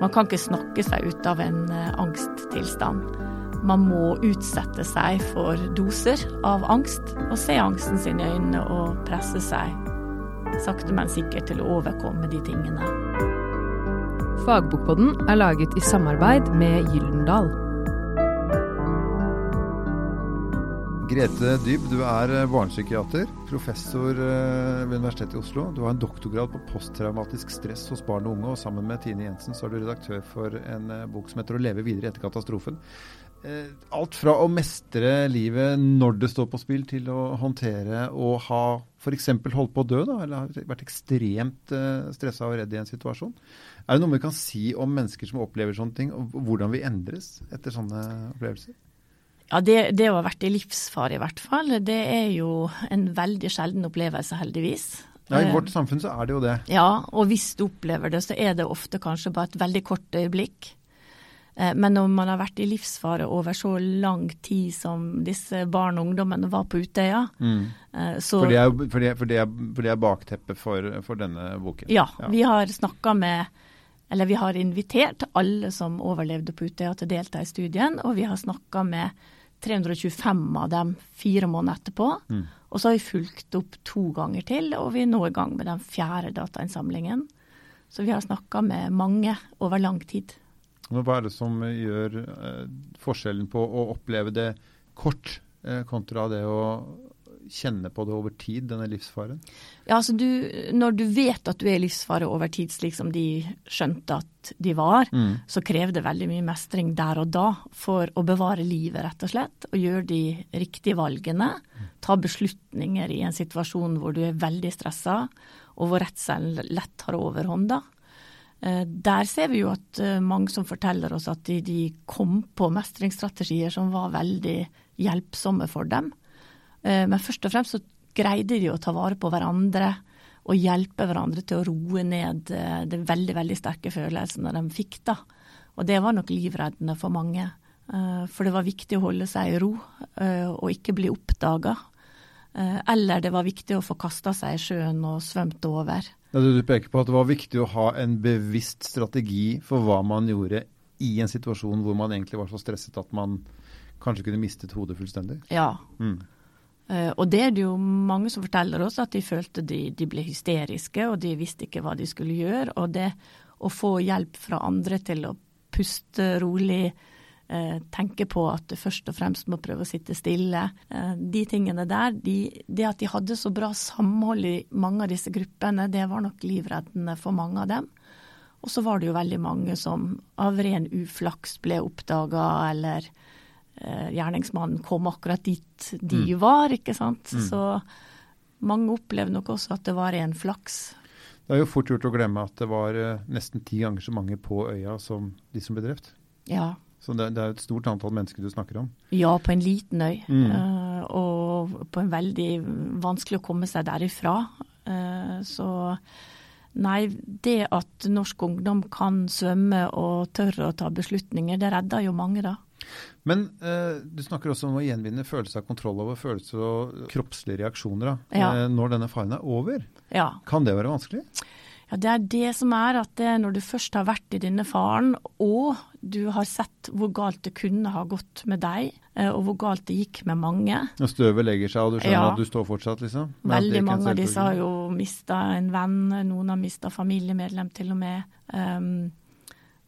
Man kan ikke snakke seg ut av en eh, angsttilstand. Man må utsette seg for doser av angst, og se angsten sin i øynene og presse seg sakte, men sikkert til å overkomme de tingene. Fagbokpodden er laget i samarbeid med Gyldendal. Grete Dyb, du er eh, barnepsykiater, professor eh, ved Universitetet i Oslo. Du har en doktorgrad på posttraumatisk stress hos barn og unge, og sammen med Tine Jensen så er du redaktør for en eh, bok som heter 'Å leve videre etter katastrofen'. Alt fra å mestre livet når det står på spill, til å håndtere og ha f.eks. holdt på å dø, da, eller vært ekstremt stressa og redd i en situasjon. Er det noe vi kan si om mennesker som opplever sånne ting, og hvordan vi endres etter sånne opplevelser? Ja, det, det, å ha vært i livsfare i hvert fall, det er jo en veldig sjelden opplevelse, heldigvis. Ja, I vårt eh, samfunn så er det jo det. Ja, og hvis du opplever det, så er det ofte kanskje bare et veldig kort øyeblikk. Eh, men når man har vært i livsfare over så lang tid som disse barn og ungdommene var på Utøya mm. Eh, så, for, det er, for, det, for, det er, for det er bakteppet for, for, denne boken? Ja, ja. vi har snakka med eller vi har invitert alle som overlevde på Utøya til å delta i studien, og vi har snakka med 325 av dem fire måneder etterpå. Mm. Og så har vi fulgt opp to ganger til, og vi er nå i gang med den fjerde datainnsamlingen. Så vi har snakka med mange over lang tid. Hva er det som gjør eh, forskjellen på å oppleve det kort eh, kontra det å kjenne på det over tid, denne livsfaren? Ja, altså du, Når du vet at du er i livsfare over tid, slik som de skjønte at de var, mm. så krever det veldig mye mestring der og da for å bevare livet, rett og slett. Og gjøre de riktige valgene. Ta beslutninger i en situasjon hvor du er veldig stressa, og hvor redselen lett tar overhånda. Eh, der ser vi jo at eh, mange som forteller oss at de, de kom på mestringsstrategier som var veldig hjelpsomme for dem. Eh, men først og fremst så greide de å ta vare på hverandre og hjelpe hverandre til å roe ned eh, de veldig, veldig sterke følelsene de fikk da. Og det var nok livreddende for mange. Eh, for det var viktig å holde seg i ro og ikke bli oppdaga. Eller det var viktig å få kasta seg i sjøen og svømt over. Du peker på at det var viktig å ha en bevisst strategi for hva man gjorde i en situasjon hvor man egentlig var så stresset at man kanskje kunne mistet hodet fullstendig? Ja. Mm. Eh, og det er det jo mange som forteller oss, at de følte de, de, ble hysteriske, og de visste ikke hva de skulle gjøre. Og det å få hjelp fra andre til å puste rolig, eh, tenke på at du først og fremst må prøve å sitte stille, eh, de tingene der, de, det at de hadde så bra samhold i mange av disse gruppene, det var nok livreddende for mange av dem. Og så var det jo veldig mange som av ren uflaks ble oppdaga eller gjerningsmannen kom akkurat dit de mm. var, ikke sant. Mm. Så mange opplevde nok også at det var ren flaks. Det er jo fort gjort å glemme at det var eh, nesten ti ganger så mange på øya som de som ble drept. Ja. Så det, det, er et stort antall mennesker du snakker om? Ja, på en liten øy. Mm. Uh, og på en veldig vanskelig å komme seg derifra. Uh, så nei, det at norsk ungdom kan svømme og tørre å ta beslutninger, det redder jo mange, da. Men eh, du snakker også om å gjenvinne følelse av kontroll over følelser og kroppslige reaksjoner da, ja. eh, når denne faren er over. Ja. Kan det være vanskelig? Ja, Det er det som er at det, når du først har vært i denne faren, og du har sett hvor galt det kunne ha gått med deg, eh, og hvor galt det gikk med mange Når støvet legger seg og du skjønner ja. at du står fortsatt, liksom? Veldig mange av disse har jo mista en venn, noen har mista familiemedlem til og med. Um,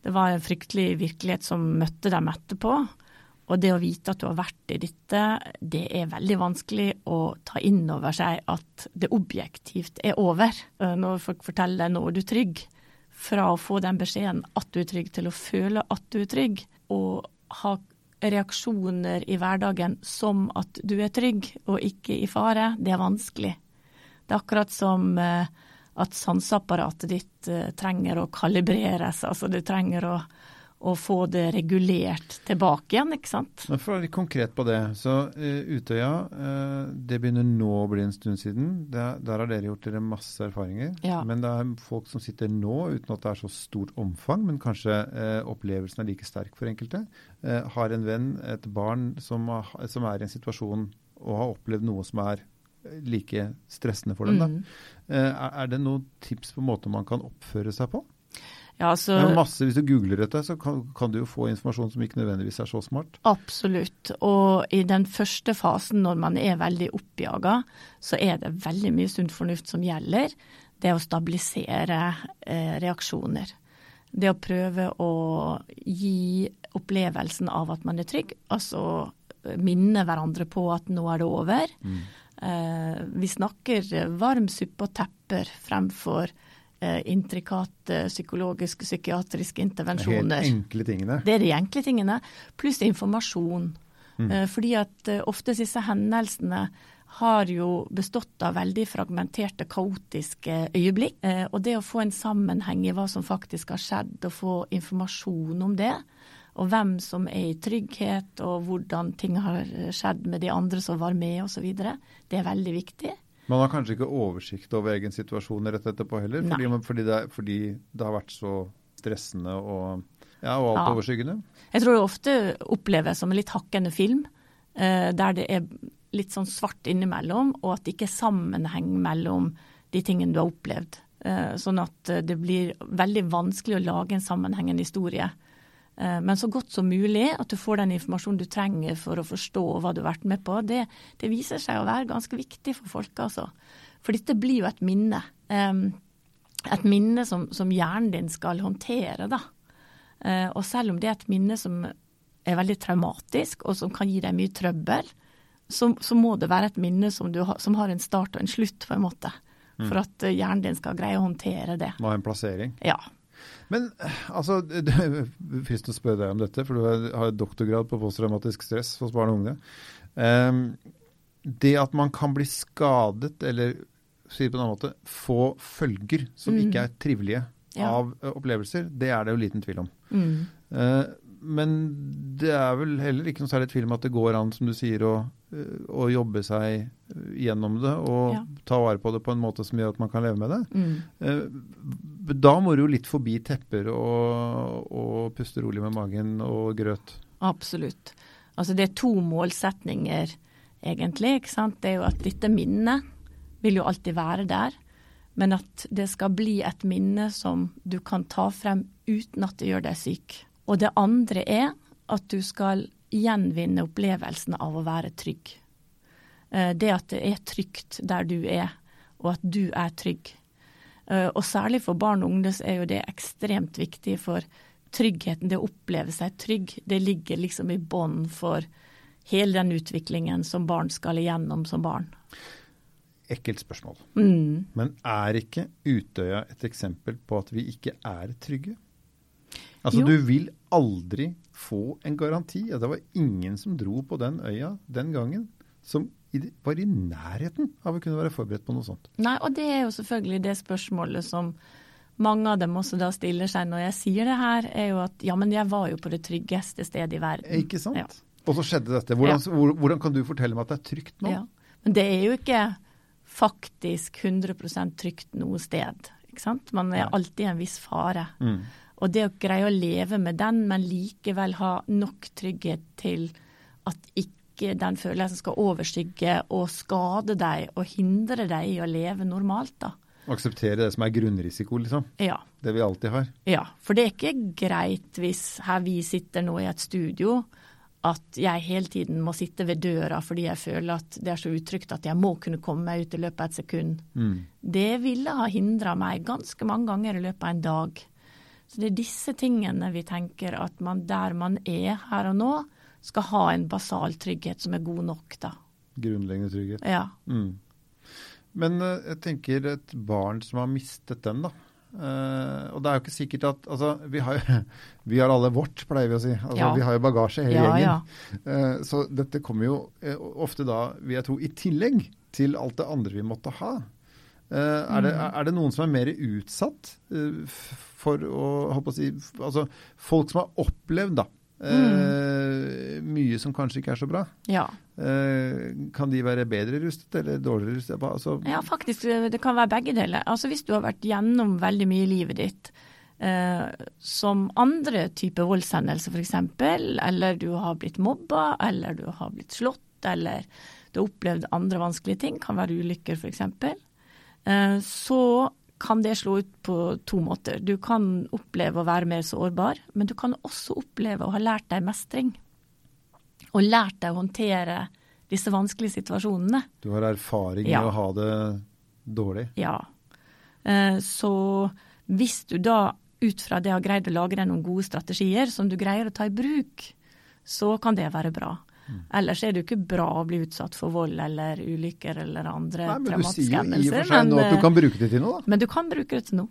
det var en fryktelig virkelighet som møtte dem etterpå. Og det å vite at du har vært i dette, det er veldig vanskelig å ta inn over seg at det objektivt er over. Eh, når folk forteller deg nå er du trygg, fra å få den beskjeden at du er trygg, til å føle at du er trygg, og ha reaksjoner i hverdagen som at du er trygg og ikke i fare, det er vanskelig. Det er akkurat som eh, at sanseapparatet ditt uh, trenger å kalibreres. Altså du trenger å, å, få det regulert tilbake igjen, ikke sant. For å være litt konkret på det. Så uh, Utøya, uh, det begynner nå å bli en stund siden. Der, der har dere gjort dere masse erfaringer. Ja. Men det er folk som sitter nå, uten at det er så stort omfang, men kanskje opplevelsen er like sterk for enkelte. har en venn, et barn, som, som er i en situasjon og har opplevd noe som er like stressende for dem. Mm. Er, er, det noen tips på måter man kan oppføre seg på? Ja, så er masse, Hvis du googler dette, så kan, kan du jo få informasjon som ikke nødvendigvis er så smart. Absolutt. Og i den første fasen, når man er veldig oppjaga, så er det veldig mye sunn fornuft som gjelder. Det å stabilisere eh, reaksjoner. Det å prøve å gi opplevelsen av at man er trygg. Altså minne hverandre på at nå er det over. Eh, vi snakker varm suppe og tepper fremfor eh, intrikate psykologiske, psykiatriske intervensjoner. Det er de enkle tingene. Det er de enkle tingene, pluss informasjon. Eh, Fordi at eh, ofte disse hendelsene har jo bestått av veldig fragmenterte, kaotiske øyeblikk. Eh, Og det å få en sammenheng i hva som faktisk har skjedd, og få informasjon om det, og hvem som er i trygghet, og hvordan ting har skjedd med de andre som var med osv., det er veldig viktig. Man har kanskje ikke oversikt over egen situasjon rett etterpå heller, fordi, man, fordi, det, fordi det har vært så stressende og, ja, og alt Ja. overskyggende. Jeg tror det ofte oppleves som en litt hakkende film, eh, der det er litt sånn svart innimellom, og at det ikke er sammenheng mellom de tingene du har opplevd. Eh, sånn at eh, det blir veldig vanskelig å lage en sammenhengende historie. Eh, men så godt som mulig, at du får den informasjonen du trenger for å forstå hva du har vært med på, det, det viser seg å være ganske viktig for folk, altså. For dette blir jo et minne. Eh, et minne som, som hjernen din skal håndtere, da. Eh, og selv om det er et minne som er veldig traumatisk, og som kan gi deg mye trøbbel, så, så må det være et minne som, du har, som har en start og en slutt, på en måte. For at hjernen din skal greie å håndtere det. Må ha en plassering. Ja. Men eh, altså, det er fristende å spørre deg om dette, for du har- doktorgrad på posttraumatisk stress hos barn og unge. Um, det at man kan bli skadet, eller si det på en annen måte, få følger som Mm. ikke er trivelige Ja. av eh, opplevelser, det er det jo liten tvil om. Mm. Eh, men det er vel heller ikke noe særlig tvil om at det går an, som du sier, å, eh, å jobbe seg gjennom det og Ja. ta vare på det på en måte som gjør at man kan leve med det. Mm. Eh, Da må du jo litt forbi tepper og, og puste rolig med magen og grøt. Absolutt. Altså det er to målsetninger egentlig. ikke sant? Det er jo at dette minnet vil jo alltid være der. Men at det skal bli et minne som du kan ta frem uten at det gjør deg syk. Og det andre er at du skal gjenvinne opplevelsen av å være trygg. Eh, Det at det er trygt der du er, og at du er trygg. Eh, Og særlig for barn og unge er jo det ekstremt viktig, for tryggheten, det å oppleve seg trygg, det ligger liksom i bånn for hele den utviklingen som barn skal igjennom som barn. Ekkelt spørsmål. Mm. Men er ikke Utøya et eksempel på at vi ikke er trygge? Altså, Jo. du vil aldri få en garanti. Ja, det var ingen som dro på den øya den gangen som var i nærheten av å kunne være forberedt på noe sånt. Nei, og det er jo selvfølgelig det spørsmålet som mange av dem også da stiller seg når jeg sier det her, er jo at ja, men jeg var jo på det tryggeste stedet i verden. Ikke sant? Ja. Og så skjedde dette. Hvordan, Ja. hvor- hvordan kan du fortelle meg at det er trygt nå? Ja. Men det er jo ikke faktisk 100 trygt noe sted. Ikke sant? Man er alltid i en viss fare. Mm. Og det å greie å leve med den, men likevel ha nok trygghet til at ikke den følelsen skal overskygge og skade deg og hindre deg i å leve normalt, da. Akseptere det som er grunnrisiko, liksom. Ja. Det vi alltid har. Ja, for det er ikke greit hvis her vi sitter nå i et studio, at jeg hele tiden må sitte ved døra fordi jeg føler at det er så utrygt at jeg må kunne komme meg ut i løpet av et sekund. Mm. Det ville ha hindra meg ganske mange ganger i løpet av en dag. Så det er disse tingene vi tenker at man der man er her og nå, skal ha en basal trygghet som er god nok, da. Grunnleggende trygghet. Ja. Mm. Men eh, jeg tenker et barn som har mistet den, da. Uh, og det er jo ikke sikkert at Altså, vi har, vi har alle vårt, pleier vi å si. Altså, Ja. Vi har jo bagasje, hele Ja, ja. gjengen. Eh, så dette kommer jo uh, ofte da, vil jeg tro, i tillegg til alt det andre vi måtte ha. Eh, er, det, er det noen som er mer utsatt eh, for å å si Altså folk som har opplevd da, Mm. mye som kanskje ikke er så bra. Ja. Eh, kan de være bedre rustet eller dårligere rustet? Altså, Ja, faktisk. Det kan være begge deler. Altså Hvis du har vært gjennom veldig mye i livet ditt, eh, som andre typer voldshendelser f.eks., eller du har blitt mobba, eller du har blitt slått, eller du har opplevd andre vanskelige ting, kan være ulykker f.eks., eh, så kan det slå ut på to måter. Du kan oppleve å være mer sårbar, men du kan også oppleve å ha lært deg mestring. Og lært deg å håndtere disse vanskelige situasjonene. Du har erfaring Ja. å ha det dårlig. Ja. Eh, Så hvis du da ut fra det har greid å lage deg noen gode strategier som du greier å ta i bruk, så kan det være bra. Ellers er det jo ikke bra å bli utsatt for vold eller ulykker eller andre Nei, men du traumatiske sier jo i og hendelser. for seg nå at du kan bruke det til noe, da. Men du kan bruke det til noe.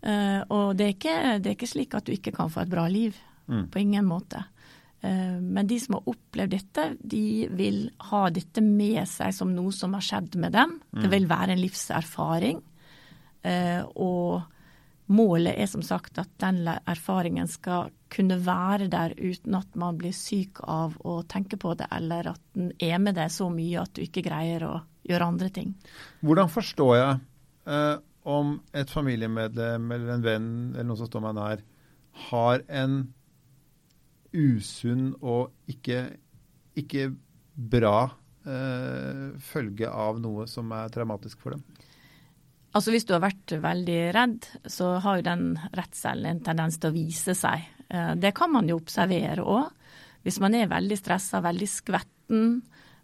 Uh, og det er, ikke, det er ikke slik at du ikke kan få et bra liv. Mm. På ingen måte. Uh, men de som har opplevd dette, de vil ha dette med seg som noe som har skjedd med dem. Det Mm. vil være en livserfaring. Uh, og målet er som sagt at den erfaringen skal kunne være der uten at man blir syk av å tenke på det, eller at den er med deg så mye at du ikke greier å gjøre andre ting. Hvordan forstår jeg eh, om et familiemedlem eller en venn eller noen som står meg nær, har en usunn og ikke, ikke bra eh, følge av noe som er traumatisk for dem? Altså Hvis du har vært veldig redd, så har jo den redselen en tendens til å vise seg. Eh, Det kan man jo observere òg. Hvis man er veldig stressa, veldig skvetten,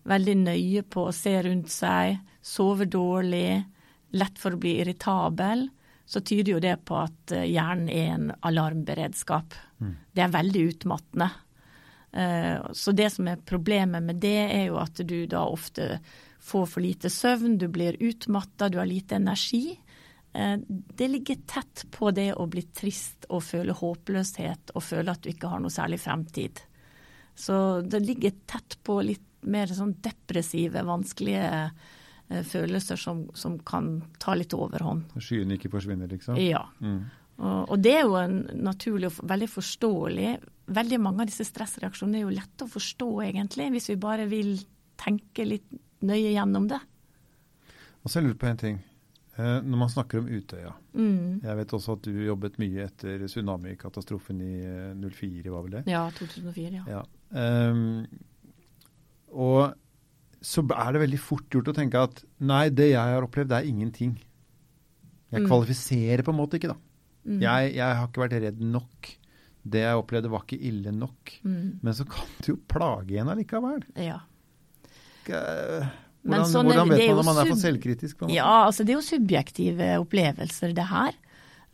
veldig nøye på å se rundt seg, sover dårlig, lett for å bli irritabel, så tyder jo det på at eh, hjernen er en alarmberedskap. Det er veldig utmattende. Eh, Så det som er problemet med det, er jo at du da ofte får for lite søvn, du blir utmatta, du har lite energi. Eh, Det ligger tett på det å bli trist og føle håpløshet og føle at du ikke har noe særlig fremtid. Så det ligger tett på litt mer sånn depressive, vanskelige eh, følelser som, som kan ta litt overhånd. Skyene ikke forsvinner, liksom? Ja. Mm. Og, og det er jo en naturlig og veldig forståelig. Veldig mange av disse stressreaksjonene er jo lette å forstå, egentlig, hvis vi bare vil tenke litt nøye gjennom det. Og så lurer på en ting. Eh, når man snakker om Utøya Mm. Jeg vet også at du jobbet mye etter tsunamikatastrofen i eh, 04, var vel det? Ja, 2004, ja. Ja. Um, og så er det veldig fort gjort å tenke at nei, det jeg har opplevd, det er ingenting. Jeg Mm. kvalifiserer på en måte ikke, da. Mm. Jeg, jeg har ikke vært redd nok. Det jeg opplevde var ikke ille nok. Mm. Men så kan det jo plage en allikevel. ja. Eh, Men Hvordan, sånn hvordan vet man om man er for selvkritisk? På en måte? Ja, altså det er jo subjektive opplevelser, det her.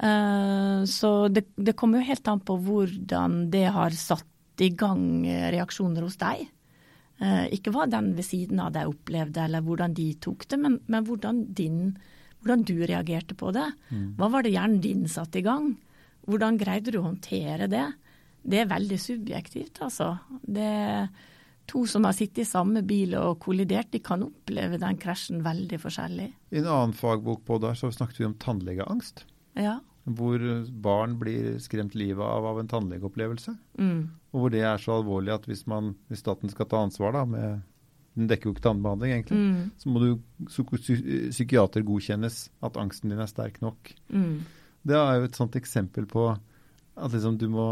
Uh, så det, det kommer jo helt an på hvordan det har satt i gang eh, reaksjoner hos deg. Ikke hva den ved siden av deg opplevde, eller hvordan de tok det, men, men hvordan, din, hvordan du reagerte på det. Hva var det hjernen din satte i gang? Hvordan greide du å håndtere det? Det er veldig subjektivt, altså. Det To som har sittet i samme bil og kollidert, de kan oppleve den krasjen veldig forskjellig. I en annen fagbok på der så snakket vi om tannlegeangst. Ja. Hvor barn blir skremt livet av av en tannlegeopplevelse. Mm. Og hvor det er så alvorlig at hvis, man, hvis staten skal ta ansvar da, med Den dekker jo ikke tannbehandling, egentlig. Mm. Så må du psykiater godkjennes at angsten din er sterk nok. Mm. Det er jo et sånt eksempel på at liksom du må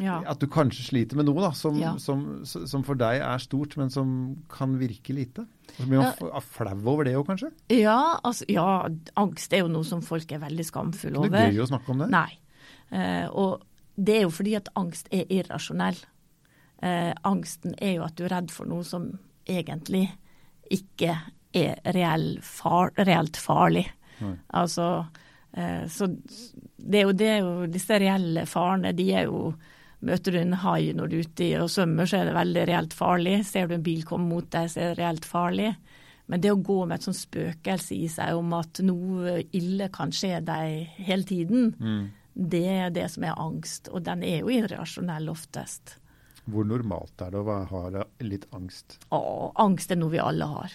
Ja. At du kanskje sliter med noe da, som, Ja. som, som for deg er stort, men som kan virke lite. Og så blir man Ja. flau over det òg, kanskje? Ja, altså, ja, angst er jo noe som folk er veldig skamfulle over. Det er gøy å snakke om det. Nei. Eh, og det er jo fordi at angst er irrasjonell. Eh, angsten er jo at du er redd for noe som egentlig ikke er reell far, reelt farlig. Nei. Altså, eh, så det er, jo, det er jo disse reelle farene, de er jo Møter du en hai når du er ute og svømmer, så er det veldig reelt farlig. Ser du en bil komme mot deg, så er det reelt farlig. Men det å gå med et sånt spøkelse i seg om at noe ille kan skje deg hele tiden, Mm. det er det som er angst. Og den er jo irrasjonell oftest. Hvor normalt er det å ha litt angst? Å, angst er noe vi alle har.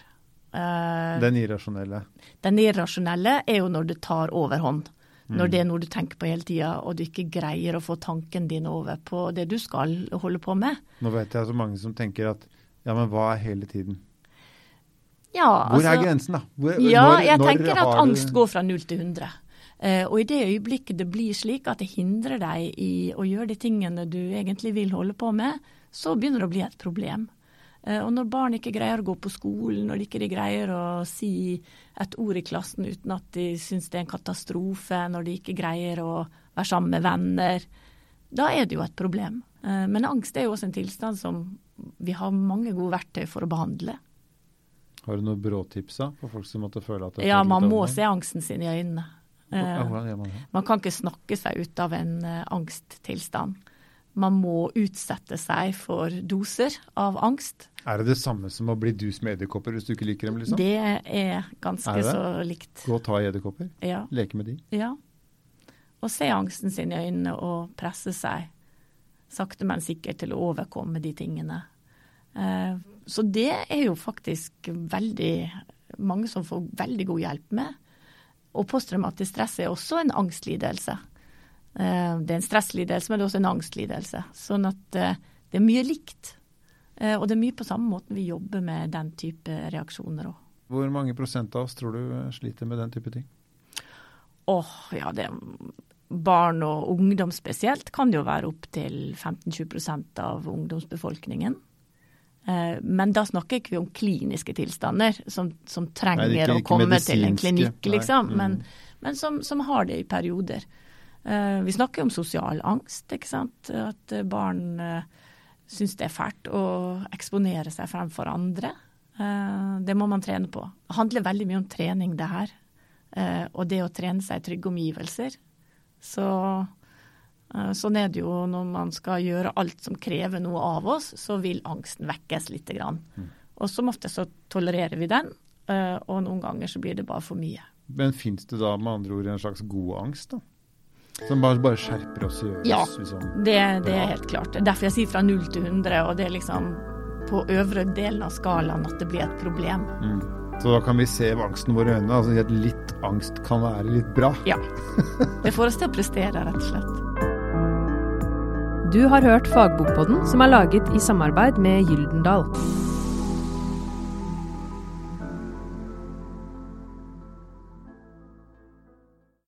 Eh, Den irrasjonelle. Den irrasjonelle er jo når det tar overhånd. Mm. Når det er noe du tenker på hele tida, og du ikke greier å få tanken din over på det du skal holde på med. Nå vet jeg så mange som tenker at ja, men hva er hele tiden? Ja, Hvor er altså- grensen, da? Hvor, Ja, når- jeg tenker at har angst går fra null til 100. Uh, og i det øyeblikket det blir slik at det hindrer deg i å gjøre de tingene du egentlig vil holde på med, så begynner det å bli et problem. Eh, og når barn ikke greier å gå på skolen, når de ikke greier å si et ord i klassen uten at de syns det er en katastrofe, når de ikke greier å være sammen med venner, da er det jo et problem. Eh, men angst er jo også en tilstand som vi har mange gode verktøy for å behandle. Har du noen bråtips for folk som måtte føle at det Ja, man må se angsten sin i øynene. Det? Man kan ikke snakke seg ut av en angsttilstand man må utsette seg for doser av angst. Er det det samme som å bli dus med edderkopper hvis du ikke liker dem? liksom? Det er ganske er det? så likt. Gå og ta i edderkopper? Ja. Leke med de? Ja. Og se angsten sin i øynene og presse seg sakte, men sikkert til å overkomme de tingene. Eh, så det er jo faktisk veldig mange som får veldig god hjelp med. Og posttraumatisk stress er også en angstlidelse. Eh, det er en stresslidelse, men det er også en angstlidelse. Sånn at eh, det er mye likt. Eh, og det er mye på samme måten vi jobber med den type reaksjoner òg. Hvor mange prosent av oss tror du sliter med den type ting? Åh, oh, ja det Barn og ungdom spesielt kan jo være opptil 15-20% av ungdomsbefolkningen. Men da snakker ikke vi om kliniske tilstander som, som trenger Nei, ikke, å komme til en klinikk, liksom. Mm. Men, men som, som, har det i perioder. Eh, vi snakker om sosial angst, ikke sant. At barn uh, syns det er fælt å eksponere seg fremfor andre. Eh, det må man trene på. Det handler veldig mye om trening, det her. Og det å trene seg i trygge omgivelser. Så sånn er det jo når man skal gjøre alt som krever noe av oss, så vil angsten vekkes litt. Grann. Mm. Og som ofte så tolererer vi den, og noen ganger så blir det bare for mye. Men fins det da med andre ord en slags god angst, da? Som bare, bare skjerper oss i øret? Ja, liksom. det, det, er helt klart. Derfor jeg sier fra 0 til 100, og det er liksom på øvre delen av skalaen at det blir et problem. Mm. Så da kan vi se angsten vår i øynene, altså at litt angst kan være litt bra? Ja. Det får oss til å prestere, rett og slett. Du har hørt Fagbokpodden, som er laget i samarbeid med Gyldendal.